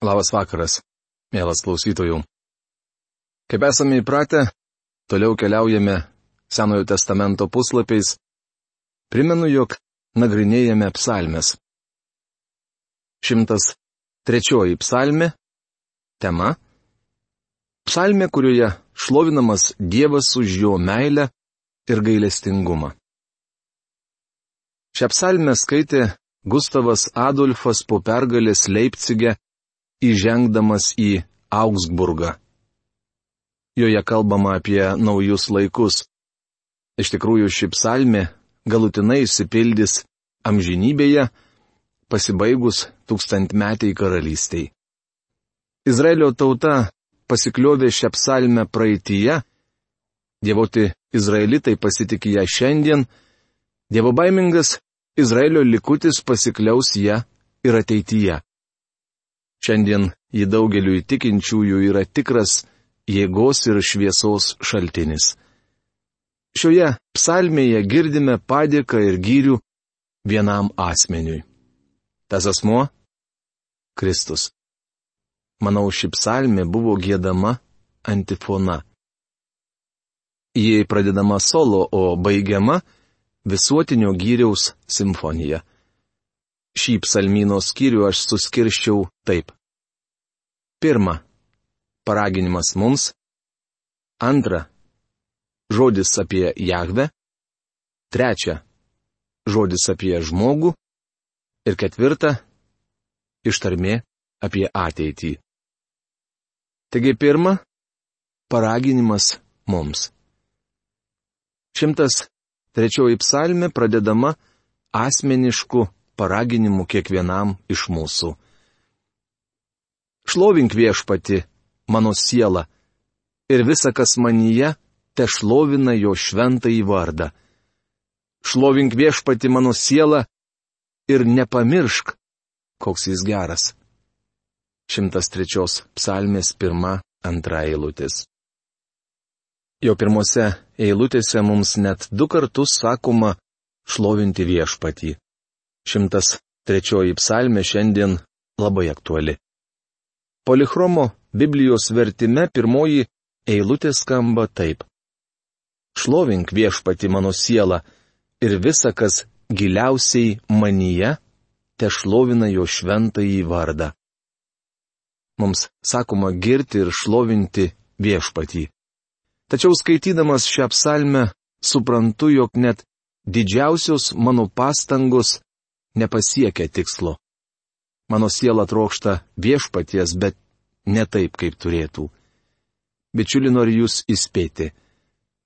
Labas vakaras, mielas klausytojų. Kaip esame įpratę, toliau keliaujame Senojo testamento puslapiais. Primenu, jog nagrinėjame psalmes. 103 psalmė. Tema. Psalmė, kurioje šlovinamas Dievas už jo meilę ir gailestingumą. Šią psalmę skaitė Gustavas Adolfas po pergalės Leipcige įžengdamas į Augsburgą. Joje kalbama apie naujus laikus. Iš tikrųjų, ši psalmė galutinai įsipildys amžinybėje, pasibaigus tūkstantmetiai karalystiai. Izraelio tauta pasikliovė šią psalmę praeitįje, dievoti izraelitai pasitikė ją šiandien, dievo baimingas Izraelio likutis pasikliaus ją ir ateityje. Šiandien į daugelių įtikinčiųjų yra tikras jėgos ir šviesos šaltinis. Šioje psalmėje girdime padėką ir gyrių vienam asmeniui. Tas asmuo - Kristus. Manau, ši psalmė buvo gėdama antifona. Jie pradedama solo, o baigiama visuotinio gyriaus simfonija. Šį psalmino skyrių aš suskirščiau taip. Pirma. Paraginimas mums. Antra. Žodis apie Jahve. Trečia. Žodis apie žmogų. Ir ketvirta. Ištarmė apie ateitį. Taigi pirma. Paraginimas mums. Šimtas trečioji psalmė pradedama asmenišku paraginimu kiekvienam iš mūsų. Šlovink viešpati, mano siela, ir visa, kas manyje, te šlovina jo šventąjį vardą. Šlovink viešpati mano siela ir nepamiršk, koks jis geras. 103 psalmės pirma, antra eilutės. Jo pirmose eilutėse mums net du kartus sakoma šlovinti viešpatį. 103 psalmė šiandien labai aktuali. Polichromo Biblijos vertime pirmoji eilutė skamba taip. Šlovink viešpati mano siela ir visa, kas giliausiai manyje, te šlovina jo šventąjį vardą. Mums sakoma girti ir šlovinti viešpatį. Tačiau skaitydamas šią psalmę, suprantu, jog net didžiausios mano pastangos nepasiekia tikslo. Mano siela trokšta viešpaties, bet ne taip, kaip turėtų. Bičiuli, noriu jūs įspėti.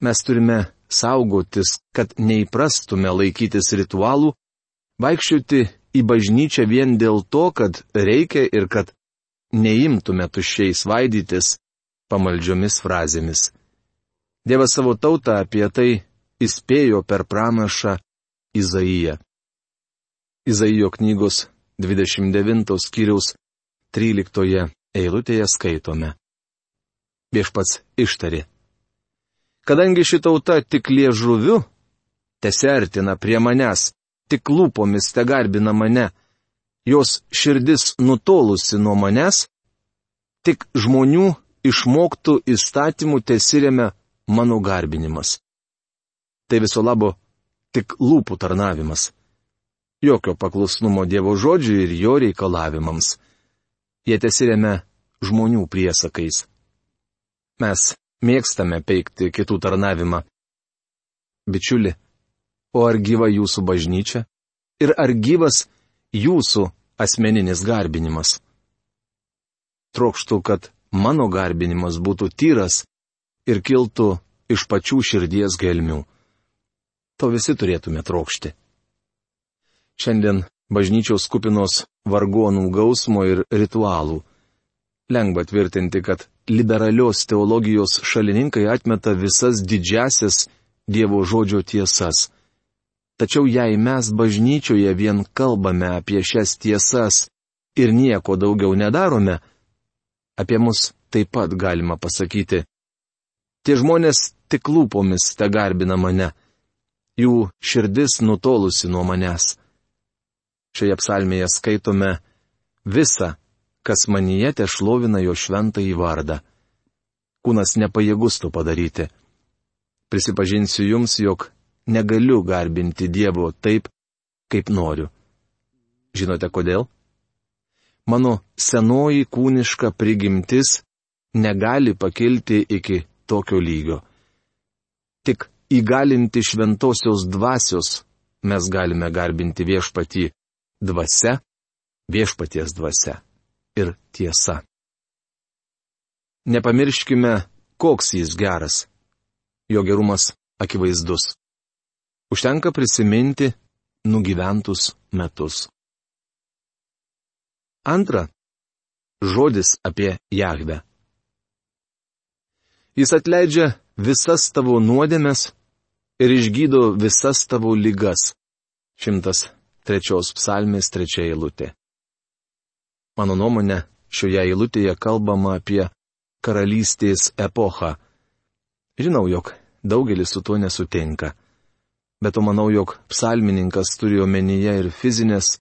Mes turime saugotis, kad neįprastume laikytis ritualų, vaikščioti į bažnyčią vien dėl to, kad reikia ir kad neimtume tuščiai svaidytis pamaldžiomis frazėmis. Dievas savo tautą apie tai įspėjo per pranašą Izaiją. Izaijo knygos 29 skyriaus 13 eilutėje skaitome. Viešpats ištari. Kadangi ši tauta tik liežuviu, tesertina prie manęs, tik lūpomis te garbina mane, jos širdis nutolusi nuo manęs, tik žmonių išmoktų įstatymų tesirėme mano garbinimas. Tai viso labo tik lūpų tarnavimas jokio paklusnumo Dievo žodžiui ir jo reikalavimams. Jie tesirėme žmonių priesakais. Mes mėgstame peikti kitų tarnavimą. Bičiuli, o ar gyva jūsų bažnyčia? Ir ar gyvas jūsų asmeninis garbinimas? Trokštų, kad mano garbinimas būtų tyras ir kiltų iš pačių širdies gelmių. To visi turėtume trokšti. Šiandien bažnyčios kupinos vargonų gausmo ir ritualų. Lengva tvirtinti, kad liberalios teologijos šalininkai atmeta visas didžiasias Dievo žodžio tiesas. Tačiau jei mes bažnyčioje vien kalbame apie šias tiesas ir nieko daugiau nedarome, apie mus taip pat galima pasakyti. Tie žmonės tik lūpomis te garbina mane. Jų širdis nutolusi nuo manęs. Šioje psalmėje skaitome visą, kas manyje te šlovina jo šventą į vardą. Kūnas nepajėgus to padaryti. Prisipažinsiu jums, jog negaliu garbinti Dievo taip, kaip noriu. Žinote kodėl? Mano senoji kūniška prigimtis negali pakilti iki tokio lygio. Tik įgalinti šventosios dvasios mes galime garbinti viešpatį dvasia, viešpaties dvasia ir tiesa. Nepamirškime, koks jis geras. Jo gerumas akivaizdus. Užtenka prisiminti nugyventus metus. Antra. Žodis apie Jahvę. Jis atleidžia visas tavo nuodėmes ir išgydo visas tavo lygas. Šimtas trečios psalmės trečia eilutė. Mano nuomonė, šioje eilutėje kalbama apie karalystės epochą. Žinau, jog daugelis su tuo nesutinka. Bet to manau, jog psalmininkas turi omenyje ir fizinės,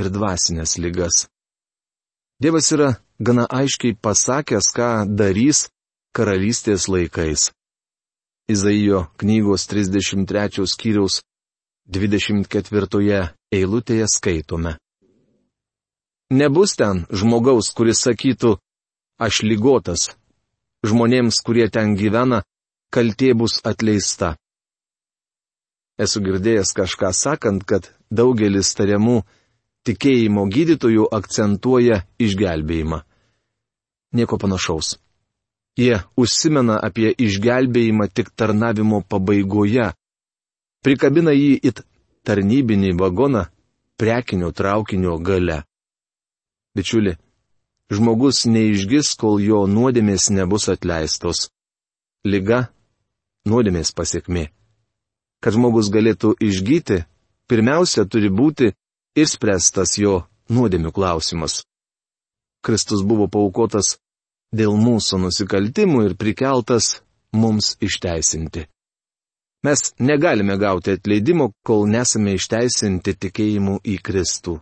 ir dvasinės lygas. Dievas yra gana aiškiai pasakęs, ką darys karalystės laikais. Izaijo knygos 33 skyriaus 24 eilutėje skaitome. Nebus ten žmogaus, kuris sakytų, aš lygotas. Žmonėms, kurie ten gyvena, kaltė bus atleista. Esu girdėjęs kažką sakant, kad daugelis tariamų tikėjimo gydytojų akcentuoja išgelbėjimą. Nieko panašaus. Jie užsimena apie išgelbėjimą tik tarnavimo pabaigoje, prikabina jį į tarnybinį vagoną prekinio traukinio gale. Bičiuli, žmogus neišgis, kol jo nuodėmės nebus atleistos. Liga - nuodėmės pasiekmi. Kad žmogus galėtų išgyti, pirmiausia turi būti išspręstas jo nuodėmių klausimas. Kristus buvo paukotas dėl mūsų nusikaltimų ir prikeltas mums išteisinti. Mes negalime gauti atleidimo, kol nesame išteisinti tikėjimu į Kristų.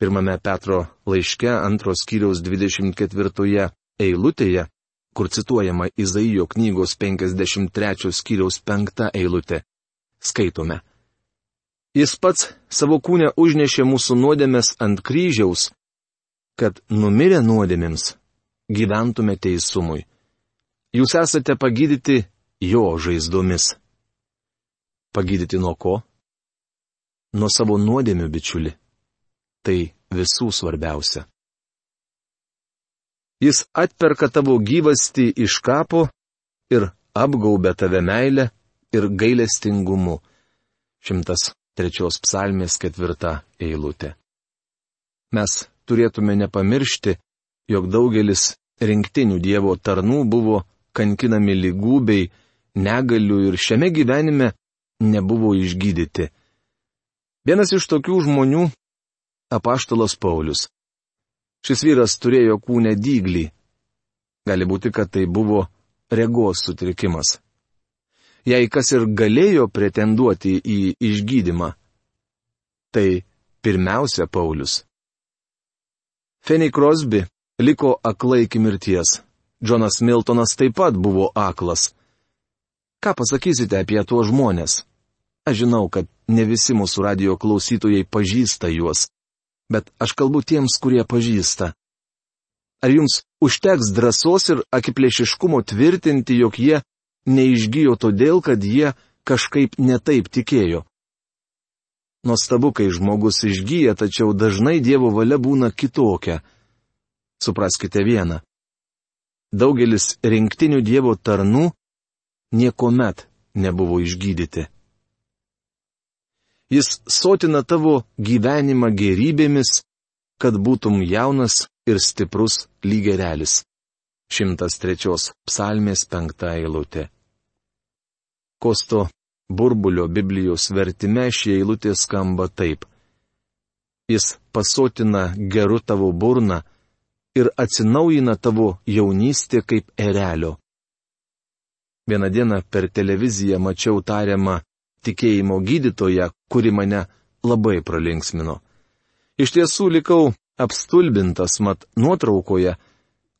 Pirmame Petro laiške antros kiriaus 24 eilutėje, kur cituojama Izaijo knygos 53 skyriaus 5 eilutė, skaitome. Jis pats savo kūnę užnešė mūsų nuodėmės ant kryžiaus, kad numirę nuodėmėms gyventume teisumui. Jūs esate pagydyti jo žaizdomis. Pagydyti nuo ko? Nuo savo nuodėmių, bičiuli. Tai visų svarbiausia. Jis atperka tavo gyvastį iš kapo ir apgaubia tave meilę ir gailestingumu. Šimtas trečios psalmės ketvirta eilutė. Mes turėtume nepamiršti, jog daugelis rinktinių Dievo tarnų buvo kankinami lygų bei negalių ir šiame gyvenime nebuvo išgydyti. Vienas iš tokių žmonių - apaštalas Paulius. Šis vyras turėjo kūnę dyglį. Gali būti, kad tai buvo regos sutrikimas jei kas ir galėjo pretenduoti į išgydymą. Tai pirmiausia Paulius. Fanny Crosby liko aklai iki mirties. Džonas Miltonas taip pat buvo aklas. Ką pasakysite apie tuos žmonės? Aš žinau, kad ne visi mūsų radio klausytojai pažįsta juos, bet aš kalbu tiems, kurie pažįsta. Ar jums užteks drąsos ir akiplėšiškumo tvirtinti, jog jie neišgyjo todėl, kad jie kažkaip netaip tikėjo. Nuostabu, kai žmogus išgyja, tačiau dažnai Dievo valia būna kitokia. Supraskite vieną. Daugelis rinktinių Dievo tarnų niekuomet nebuvo išgydyti. Jis sotina tavo gyvenimą gerybėmis, kad būtum jaunas ir stiprus lygerelis. 103 psalmės 5 eilutė. Kosto burbulio Biblijos vertime šie eilutė skamba taip. Jis pasotina geru tavo burną ir atsinaujina tavo jaunystę kaip erelio. Vieną dieną per televiziją mačiau tariamą tikėjimo gydytoją, kuri mane labai pralinksmino. Iš tiesų likau apstulbintas mat nuotraukoje,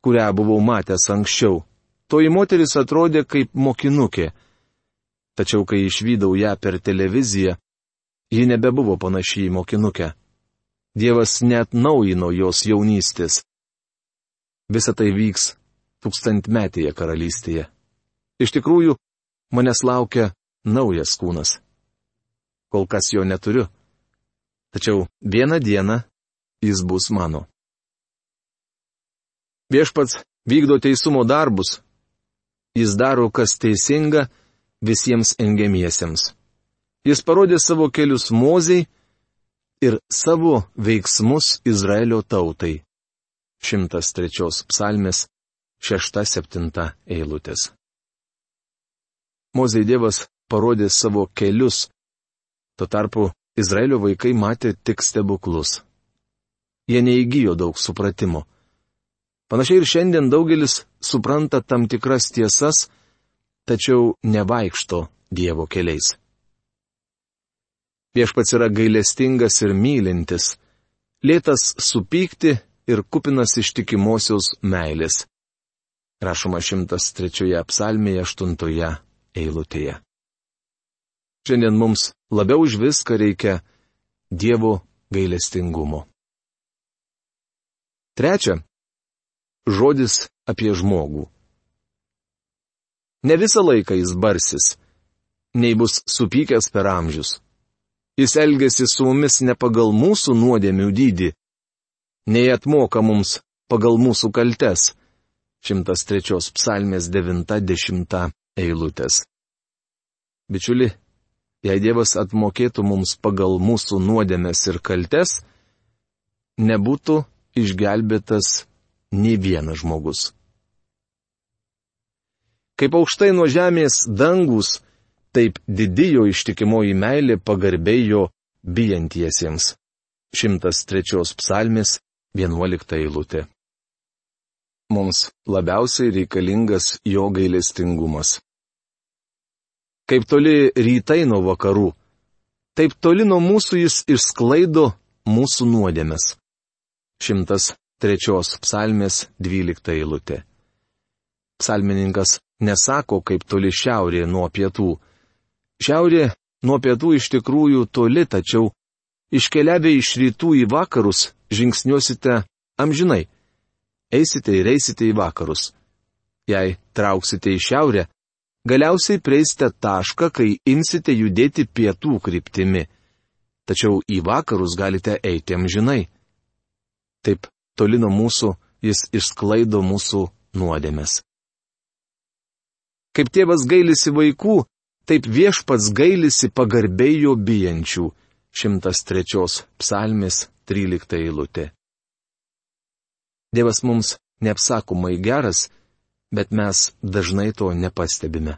kurią buvau matęs anksčiau. Toji moteris atrodė kaip mokinukė. Tačiau kai išvydau ją per televiziją, ji nebebuvo panaši į mokinukę. Dievas net naujino jos jaunystės. Visa tai vyks tūkstantmetėje karalystėje. Iš tikrųjų, manęs laukia naujas kūnas. Kol kas jo neturiu. Tačiau vieną dieną jis bus mano. Viešpats vykdo teisumo darbus. Jis daro, kas teisinga visiems engiamiesiems. Jis parodė savo kelius moziai ir savo veiksmus Izraelio tautai. 103 psalmės 6-7 eilutės. Mozei Dievas parodė savo kelius, tuo tarpu Izraelio vaikai matė tik stebuklus jie neįgyjo daug supratimo. Panašiai ir šiandien daugelis supranta tam tikras tiesas, tačiau nevaikšto Dievo keliais. Viešpats yra gailestingas ir mylintis, lėtas supykti ir kupinas ištikimosios meilės. Rašoma 103 psalmėje 8 eilutėje. Šiandien mums labiau už viską reikia Dievo gailestingumo. Trečia. Žodis apie žmogų. Ne visą laiką jis barsis, nei bus supykęs per amžius. Jis elgesi su mumis ne pagal mūsų nuodėmių dydį, nei atmoka mums pagal mūsų kaltes. 103 psalmės 90 eilutės. Bičiuli, jei Dievas atmokėtų mums pagal mūsų nuodėmės ir kaltes, nebūtų išgelbėtas ne vienas žmogus. Kaip aukštai nuo žemės dangus, taip didijo ištikimoji meilė pagarbėjo bijantiesiems. 103 psalmės 11 eilutė. Mums labiausiai reikalingas jo gailestingumas. Kaip toli rytai nuo vakarų, taip toli nuo mūsų jis išsklaido mūsų nuodėmes. 103 psalmės 12 eilutė. Psalmininkas nesako, kaip toli šiaurė nuo pietų. Šiaurė nuo pietų iš tikrųjų toli, tačiau iškeliavę iš rytų į vakarus žingsniuosite amžinai. Eisite ir eisite į vakarus. Jei trauksite į šiaurę, galiausiai prieisite tašką, kai imsite judėti pietų kryptimi. Tačiau į vakarus galite eiti amžinai. Taip toli nuo mūsų jis išsklaido mūsų nuodėmes. Kaip tėvas gailisi vaikų, taip viešpats gailisi pagarbiai jo bijančių. 103 psalmės 13 eilutė. Dievas mums neapsakomai geras, bet mes dažnai to nepastebime.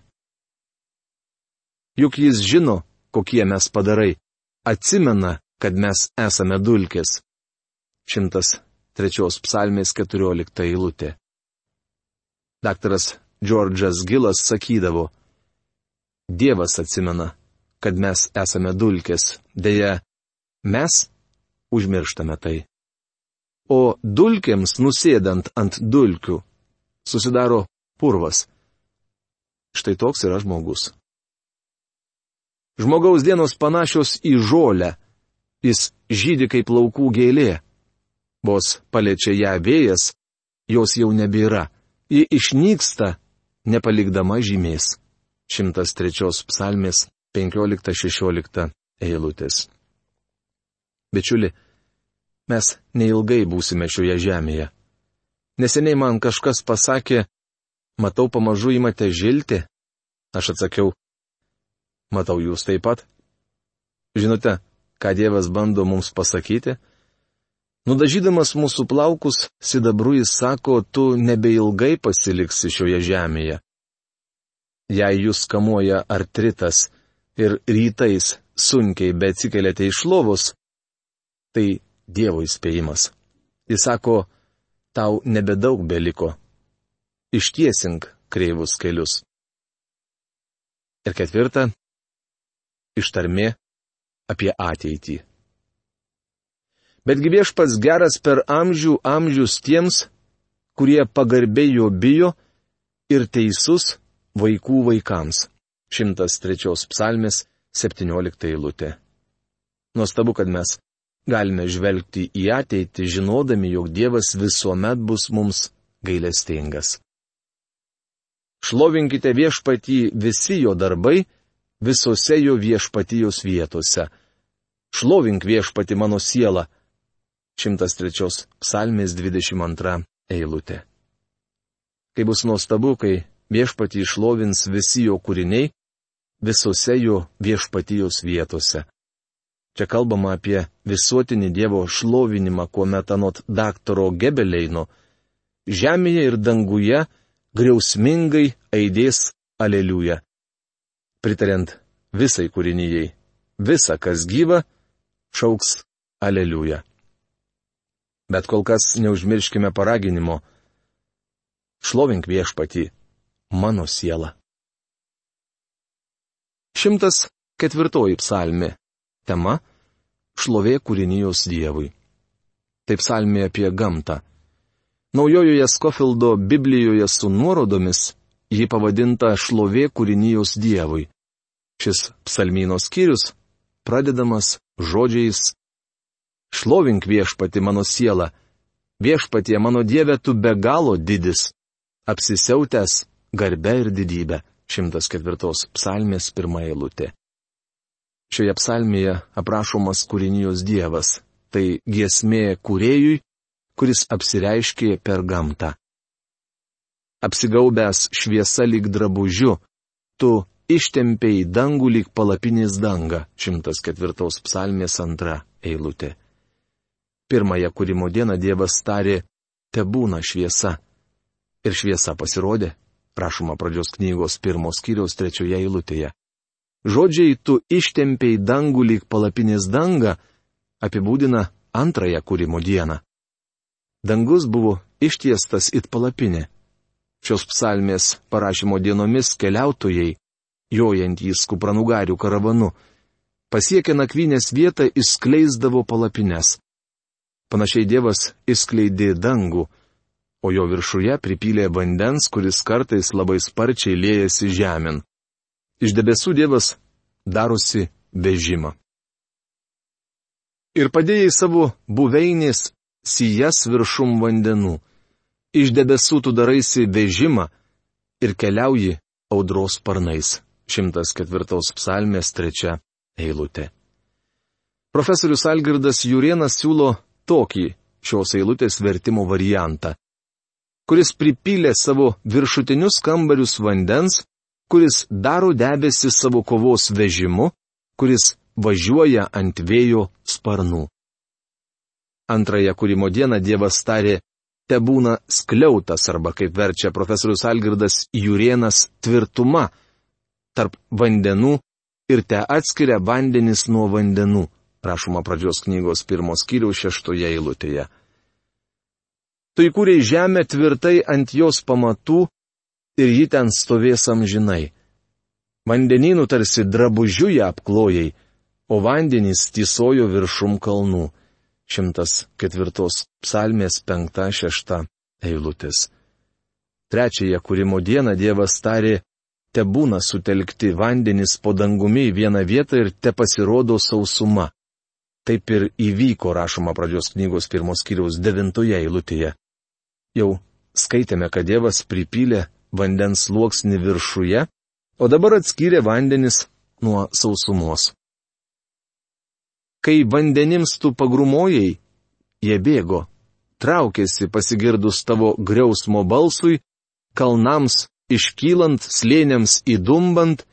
Juk jis žino, kokie mes padarai, atsimena, kad mes esame dulkės. 103 psalmės 14 eilutė. Daktaras Džordžas Gilas sakydavo, Dievas atsimena, kad mes esame dulkės, dėja, mes užmirštame tai. O dulkėms nusėdant ant dulkių susidaro purvas. Štai toks yra žmogus. Žmogaus dienos panašios į žolę, jis žydi kaip laukų gėlė. Vos paliečia ją vėjas, jos jau nebėra. Ji išnyksta, nepalikdama žymės. 103 psalmės 15-16 eilutės. Bičiuli, mes neilgai būsime šioje žemėje. Neseniai man kažkas pasakė, matau pamažu įmate žilti. Aš atsakiau, matau jūs taip pat. Žinote, ką Dievas bando mums pasakyti? Nudažydamas mūsų plaukus, sidabru jis sako, tu nebeilgai pasiliksi šioje žemėje. Jei jūs kamuoja artritas ir rytais sunkiai bet atsikeliate iš lovos, tai Dievo įspėjimas. Jis sako, tau nebedaug beliko. Ištiesink kreivus kelius. Ir ketvirta - ištarmė apie ateitį. Betgi viešpats geras per amžių amžius tiems, kurie pagarbiai jo bijo ir teisus vaikų vaikams. 103 psalmės 17 eilutė. Nuostabu, kad mes galime žvelgti į ateitį, žinodami, jog Dievas visuomet bus mums gailestingas. Šlovinkite viešpatį visi jo darbai, visose jo viešpatijos vietose. Šlovink viešpati mano siela. 103 psalmės 22 eilutė. Kai bus nuostabu, kai viešpatį išlovins visi jo kūriniai, visose jo viešpatijos vietose. Čia kalbama apie visuotinį Dievo šlovinimą, kuomet anot daktaro Gebeleino, žemėje ir danguje griausmingai aidės aleliuja. Pritariant visai kūrinyjei, visa, kas gyva, šauks aleliuja. Bet kol kas neužmirškime paraginimo. Šlovink viešpatį, mano siela. Šimtas ketvirtoji psalmi. Tema - šlovė kūrinijos Dievui. Tai psalmė apie gamtą. Naujojoje Skofildo Biblijoje su nuorodomis ji pavadinta šlovė kūrinijos Dievui. Šis psalmyno skyrius pradedamas žodžiais Šlovink viešpati mano siela, viešpatie mano Dieve tu be galo didis, apsisiautęs garbe ir didybė. 104 psalmės pirmą eilutę. Šioje psalmėje aprašomas kūrinijos Dievas - tai giesmė kūrėjui, kuris apsireiškė per gamtą. Apsigaubęs šviesa lyg drabužiu, tu ištempėjai dangų lyg palapinės danga - 104 psalmės antra eilutė. Pirmąją kūrimo dieną Dievas tarė, te būna šviesa. Ir šviesa pasirodė, rašoma pradžios knygos pirmos kiriaus trečioje eilutėje. Žodžiai tu ištempiai dangų lyg palapinės dangą apibūdina antrąją kūrimo dieną. Dangus buvo ištiestas it palapinė. Šios psalmės parašymo dienomis keliautojai, jojantys kupranugarių karavanu, pasiekę nakvynės vietą įskleisdavo palapines. Panašiai Dievas įskleidė dangų, o jo viršuje pripylė vandens, kuris kartais labai sparčiai liejasi žemyn. Iš debesų Dievas darosi vežimą. Ir padėjai savo buveinės sijas viršum vandenų. Iš debesų tu daraisi vežimą ir keliauji audros sparnais. 104 psalmės 3 eilutė. Profesorius Algirdas Jurienas siūlo tokį šios eilutės vertimo variantą kuris pripylė savo viršutinius kambarius vandens, kuris daro debesi savo kovos vežimu, kuris važiuoja ant vėjo sparnų. Antrąją kūrimo dieną Dievas tarė, te būna skliautas arba, kaip verčia profesorius Algirdas Jurienas, tvirtuma tarp vandenų ir te atskiria vandenis nuo vandenų, rašoma pradžios knygos pirmos kiriaus šeštoje eilutėje. Tu įkūrei žemę tvirtai ant jos pamatų ir ji ten stovės amžinai. Vandenynų tarsi drabužių ją apklojai, o vandenys tysojo viršum kalnų. 104 psalmės 5-6 eilutės. Trečiąją kūrimo dieną Dievas tarė, te būna sutelkti vandenys po dangumi į vieną vietą ir te pasirodo sausuma. Taip ir įvyko rašoma pradžios knygos pirmos kiriaus devintoje eilutėje. Jau skaitėme, kad Dievas pripylė vandens sluoksnį viršuje, o dabar atskyrė vandenis nuo sausumos. Kai vandenims tu pagrumojai, jie bėgo, traukėsi pasigirdus tavo griausmo balsui, kalnams iškylant, slėniams įdumbant,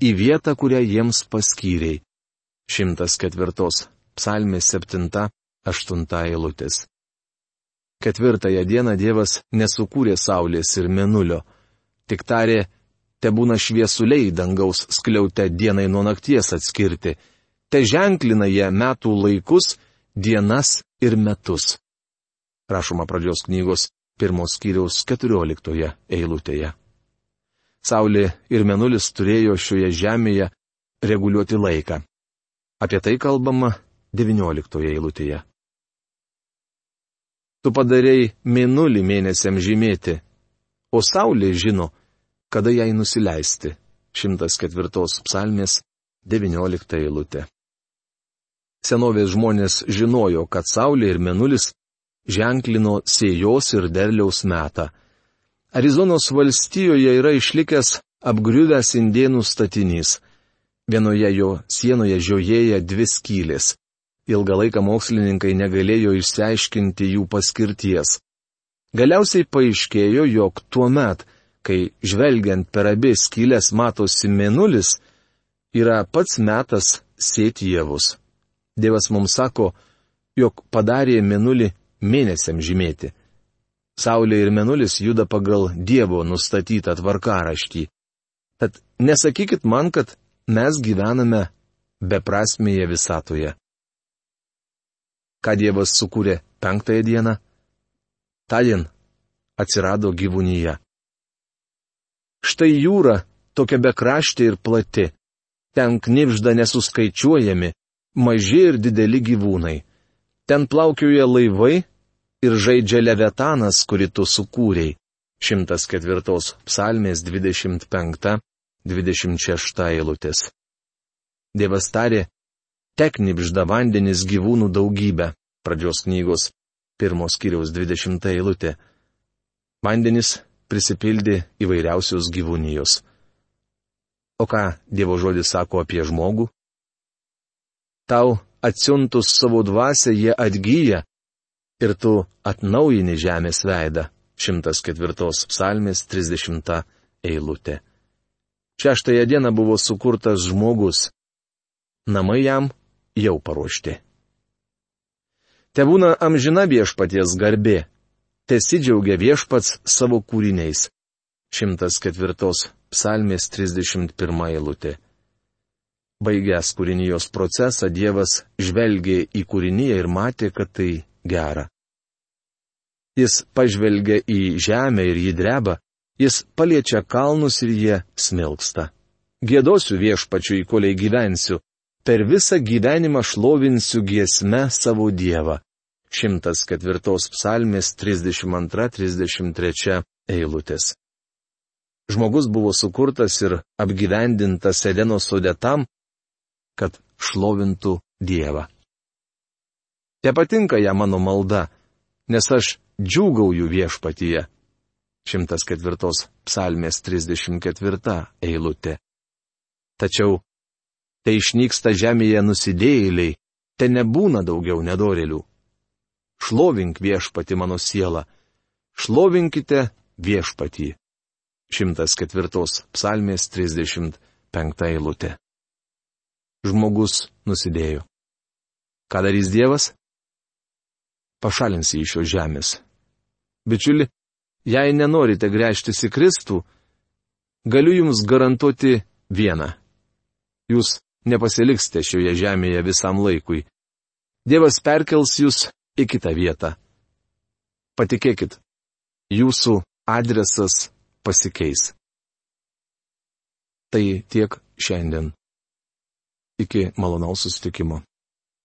į vietą, kurią jiems paskyrėjai. 104. Psalmė 7-8 eilutės. Ketvirtąją dieną Dievas nesukūrė saulės ir menulio. Tik tarė, te būna šviesuliai dangaus skliaute dienai nuo nakties atskirti, te ženklina jie metų laikus, dienas ir metus. Rašoma pradžios knygos pirmos skyriaus keturioliktoje eilutėje. Saulė ir menulis turėjo šioje žemėje reguliuoti laiką. Apie tai kalbama devynioliktoje eilutėje. Tu padarėjai mėnulį mėnesiam žymėti, o Saulė žino, kada jai nusileisti. 104 psalmės 19 eilutė. Senovės žmonės žinojo, kad Saulė ir Mėnulis ženklino sėjos ir derliaus metą. Arizonos valstijoje yra išlikęs apgriuvęs indėnų statinys. Vienoje jo sienoje žiojėja dvi skylės. Ilgą laiką mokslininkai negalėjo išsiaiškinti jų paskirties. Galiausiai paaiškėjo, jog tuo met, kai žvelgiant per abi skylės matosi mėnulis, yra pats metas sėti javus. Dievas mums sako, jog padarė mėnulį mėnesiam žymėti. Saulė ir mėnulis juda pagal Dievo nustatytą tvarkaraštį. Tad nesakykit man, kad mes gyvename beprasmėje visatoje. Ką Dievas sukūrė penktąją dieną? Tadien atsirado gyvūnyje. Štai jūra tokia bekraštė ir plati. Ten knipžda nesuskaičiuojami, maži ir dideli gyvūnai. Ten plaukioja laivai ir žaidžia levetanas, kurį tu sukūrėjai. 104 psalmės 25 26 eilutės. Dievas tarė, teknipžda vandenis gyvūnų daugybę, pradžios knygos, pirmos kiriaus 20 eilutė. Vandenis prisipildė įvairiausios gyvūnijos. O ką Dievo žodis sako apie žmogų? Tau atsiuntus savo dvasę jie atgyja ir tu atnaujini žemės veidą. 104 psalmės 30 eilutė. Šeštąją dieną buvo sukurtas žmogus. Namai jam jau paruošti. Te būna amžina viešpaties garbė. Tesidžiaugia viešpats savo kūriniais. 104 psalmės 31 eilutė. Baigęs kūrinijos procesą Dievas žvelgė į kūrinyje ir matė, kad tai gera. Jis pažvelgia į žemę ir jį dreba, Jis paliečia kalnus ir jie smilksta. Gėdosiu viešpačiui, koliai gyvensiu, per visą gyvenimą šlovinsiu giesme savo Dievą. 104 psalmės 32-33 eilutės. Žmogus buvo sukurtas ir apgyvendintas Edeno sode tam, kad šlovintų Dievą. Te patinka ją mano malda, nes aš džiūgauju viešpatyje. 104 psalmės 34 eilutė. Tačiau, tai išnyksta žemėje nusidėjėliai, te nebūna daugiau nedorelių. Šlovink viešpati mano siela, šlovinkite viešpatį. 104 psalmės 35 eilutė. Žmogus nusidėjo. Ką darys Dievas? Pašalins jį iš šios žemės. Bičiuli, Jei nenorite grėžtis į Kristų, galiu Jums garantuoti vieną. Jūs nepasiliksite šioje žemėje visam laikui. Dievas perkels Jūs į kitą vietą. Patikėkit, Jūsų adresas pasikeis. Tai tiek šiandien. Iki malonaus susitikimo.